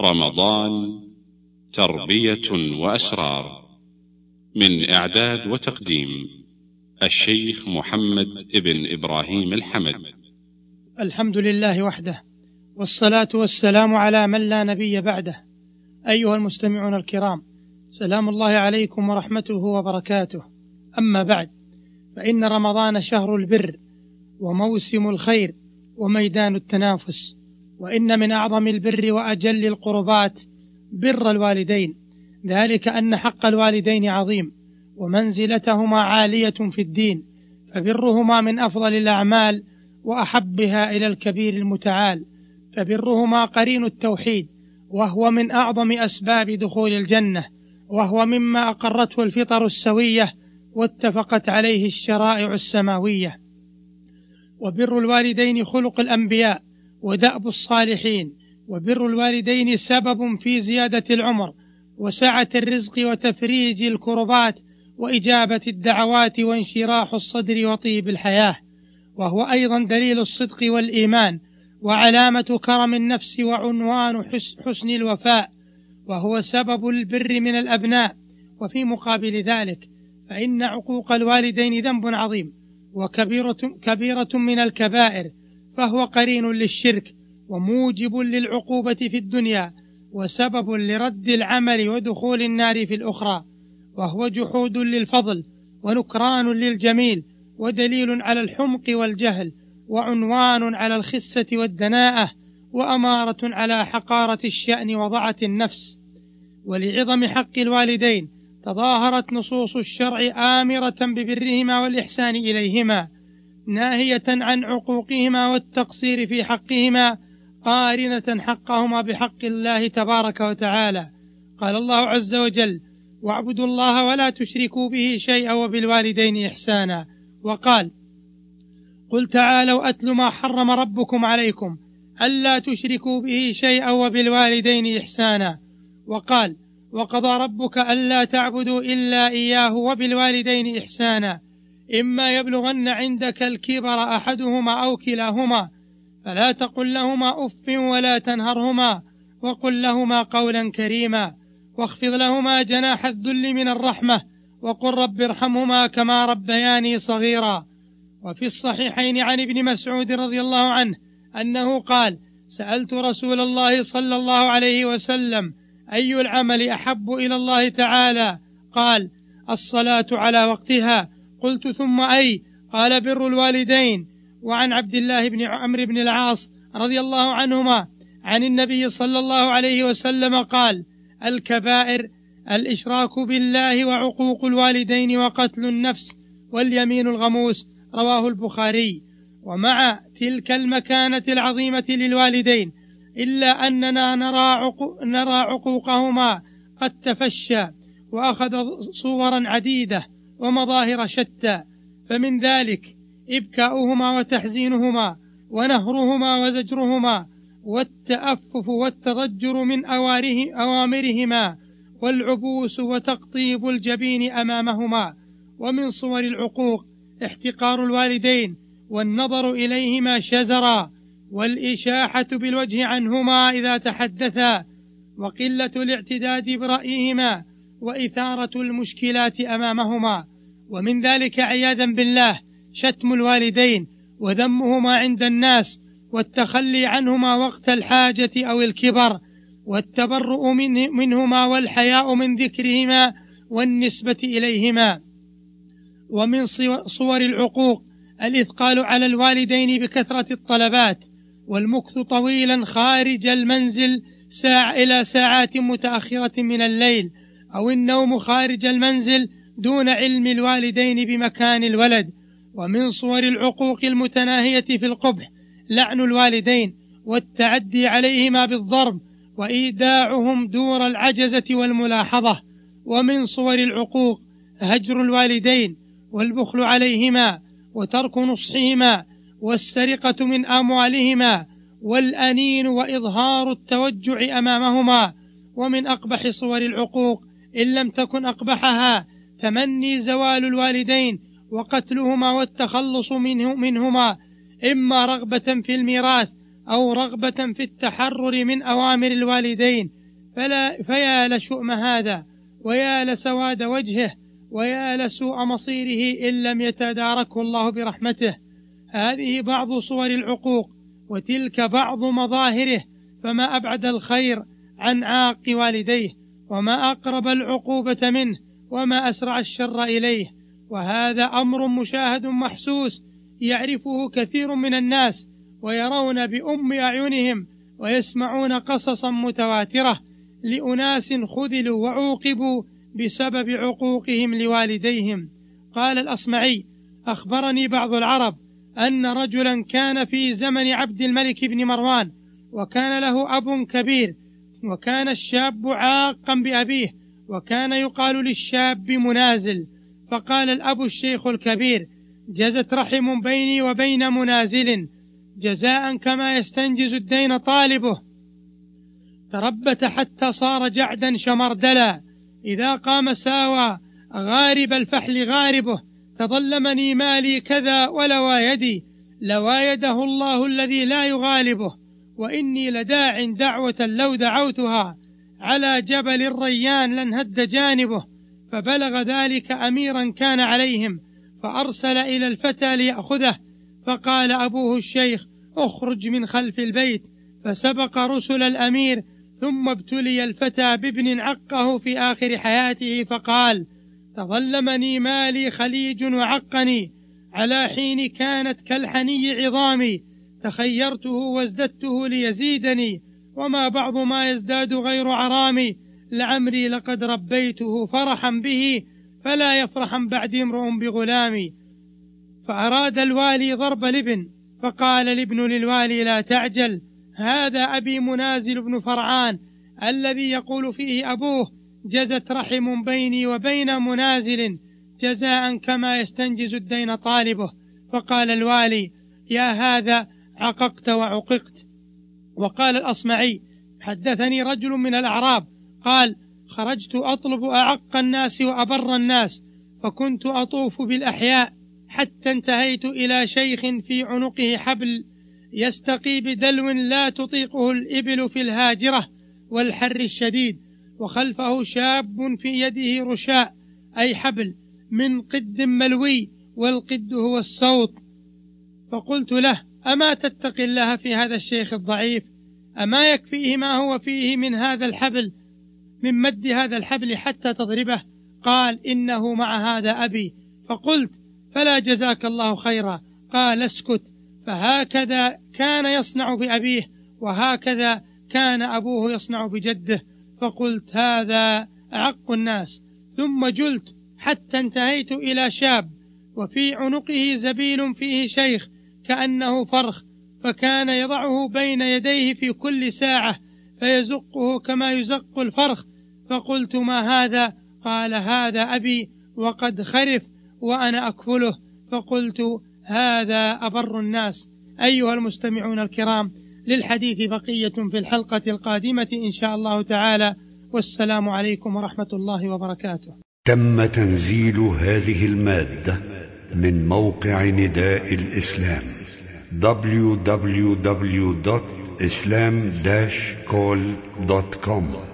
رمضان تربية وأسرار من إعداد وتقديم الشيخ محمد ابن إبراهيم الحمد. الحمد لله وحده والصلاة والسلام على من لا نبي بعده. أيها المستمعون الكرام سلام الله عليكم ورحمته وبركاته. أما بعد فإن رمضان شهر البر وموسم الخير وميدان التنافس. وإن من أعظم البر وأجل القربات بر الوالدين ذلك أن حق الوالدين عظيم ومنزلتهما عالية في الدين فبرهما من أفضل الأعمال وأحبها إلى الكبير المتعال فبرهما قرين التوحيد وهو من أعظم أسباب دخول الجنة وهو مما أقرته الفطر السوية واتفقت عليه الشرائع السماوية. وبر الوالدين خلق الأنبياء ودأب الصالحين وبر الوالدين سبب في زيادة العمر وسعة الرزق وتفريج الكربات وإجابة الدعوات وانشراح الصدر وطيب الحياة. وهو أيضا دليل الصدق والإيمان وعلامة كرم النفس وعنوان حسن الوفاء. وهو سبب البر من الأبناء. وفي مقابل ذلك فإن عقوق الوالدين ذنب عظيم وكبيرة كبيرة من الكبائر. فهو قرين للشرك وموجب للعقوبة في الدنيا وسبب لرد العمل ودخول النار في الأخرى وهو جحود للفضل ونكران للجميل ودليل على الحمق والجهل وعنوان على الخسة والدناءة وأمارة على حقارة الشأن وضعة النفس. ولعظم حق الوالدين تظاهرت نصوص الشرع آمرة ببرهما والإحسان إليهما. ناهية عن عقوقهما والتقصير في حقهما قارنة حقهما بحق الله تبارك وتعالى. قال الله عز وجل واعبدوا الله ولا تشركوا به شيئا وبالوالدين إحسانا وقال قل تعالوا أتل ما حرم ربكم عليكم ألا تشركوا به شيئا وبالوالدين إحسانا وقال وقضى ربك ألا تعبدوا إلا إياه وبالوالدين إحسانا إما يبلغن عندك الكبر أحدهما أو كلاهما فلا تقل لهما أف ولا تنهرهما وقل لهما قولا كريما واخفض لهما جناح الذل من الرحمة وقل رب ارحمهما كما ربياني صغيرا. وفي الصحيحين عن ابن مسعود رضي الله عنه أنه قال سألت رسول الله صلى الله عليه وسلم أي العمل أحب إلى الله تعالى؟ قال الصلاة على وقتها. قلت ثم أي قال بر الوالدين وعن عبد الله بن عمرو بن العاص رضي الله عنهما عن النبي صلى الله عليه وسلم قال الكبائر الإشراك بالله وعقوق الوالدين وقتل النفس واليمين الغموس رواه البخاري. ومع تلك المكانة العظيمة للوالدين إلا أننا نرى, عقو نرى عقوقهما قد تفشى وأخذ صورا عديدة. ومظاهر شتى فمن ذلك إبكاؤهما وتحزينهما ونهرهما وزجرهما والتأفف والتضجر من أواره أوامرهما والعبوس وتقطيب الجبين أمامهما ومن صور العقوق احتقار الوالدين والنظر إليهما شزرا والإشاحة بالوجه عنهما إذا تحدثا وقلة الاعتداد برأيهما وإثارة المشكلات أمامهما. ومن ذلك عياذا بالله شتم الوالدين وذمهما عند الناس والتخلي عنهما وقت الحاجة أو الكبر والتبرؤ من منهما والحياء من ذكرهما والنسبة إليهما. ومن صور العقوق الإثقال على الوالدين بكثرة الطلبات والمكث طويلا خارج المنزل ساعة إلى ساعات متأخرة من الليل أو النوم خارج المنزل دون علم الوالدين بمكان الولد. ومن صور العقوق المتناهية في القبح لعن الوالدين والتعدي عليهما بالضرب وإيداعهم دور العجزة والملاحظة. ومن صور العقوق هجر الوالدين والبخل عليهما وترك نصحهما والسرقة من أموالهما والأنين وإظهار التوجع أمامهما. ومن أقبح صور العقوق إن لم تكن أقبحها تمني زوال الوالدين وقتلهما والتخلص منه منهما إما رغبة في الميراث أو رغبة في التحرر من أوامر الوالدين. فلا فيا لشؤم هذا ويا لسواد وجهه ويا لسوء مصيره إن لم يتداركه الله برحمته. هذه بعض صور العقوق وتلك بعض مظاهره فما أبعد الخير عن عاق والديه. وما أقرب العقوبة منه وما أسرع الشر إليه وهذا أمر مشاهد محسوس يعرفه كثير من الناس ويرون بأم أعينهم ويسمعون قصصا متواترة لأناس خذلوا وعوقبوا بسبب عقوقهم لوالديهم. قال الأصمعي أخبرني بعض العرب أن رجلا كان في زمن عبد الملك بن مروان وكان له أب كبير وكان الشاب عاقا بأبيه وكان يقال للشاب منازل. فقال الأب الشيخ الكبير جزت رحم بيني وبين منازل جزاء كما يستنجز الدين طالبه. تربت حتى صار جعدا شمردلا. إذا قام ساوى غارب الفحل غاربه. تظلمني مالي كذا ولوى يدي لوايده الله الذي لا يغالبه. وإني لداع دعوة لو دعوتها على جبل الريان لانهد جانبه فبلغ ذلك أميرا كان عليهم فأرسل إلى الفتى ليأخذه فقال أبوه الشيخ أخرج من خلف البيت فسبق رسل الأمير ثم ابتلي الفتى بابن عقه في آخر حياته فقال تظلمني مالي خليج وعقني على حين كانت كالحني عظامي تخيرته وازددته ليزيدني وما بعض ما يزداد غير عرامي. لعمري لقد ربيته فرحا به فلا يفرحا بعد امرؤ بغلامي. فأراد الوالي ضرب الابن فقال الابن للوالي لا تعجل هذا أبي منازل بن فرعان الذي يقول فيه أبوه جزت رحم بيني وبين منازل جزاء كما يستنجز الدين طالبه. فقال الوالي يا هذا عققت وعققت. وقال الأصمعي حدثني رجل من الأعراب قال خرجت أطلب أعق الناس وأبر الناس فكنت أطوف بالأحياء حتى انتهيت إلى شيخ في عنقه حبل يستقي بدلو لا تطيقه الإبل في الهاجرة والحر الشديد وخلفه شاب في يده رشاء أي حبل من قد ملوي والقد هو الصوت. فقلت له أما تتقي الله في هذا الشيخ الضعيف؟ أما يكفيه ما هو فيه من هذا الحبل من مد هذا الحبل حتى تضربه؟ قال إنه مع هذا أبي. فقلت فلا جزاك الله خيرا. قال اسكت. فهكذا كان يصنع بأبيه وهكذا كان أبوه يصنع بجده. فقلت هذا أعق الناس. ثم جلت حتى انتهيت إلى شاب وفي عنقه زبيل فيه شيخ. كأنه فرخ فكان يضعه بين يديه في كل ساعة فيزقه كما يزق الفرخ. فقلت ما هذا؟ قال هذا أبي وقد خرف وأنا أكفله. فقلت هذا أبر الناس. أيها المستمعون الكرام للحديث بقية في الحلقة القادمة إن شاء الله تعالى. والسلام عليكم ورحمة الله وبركاته. تم تنزيل هذه المادة من موقع نداء الإسلام. www.islam-call.com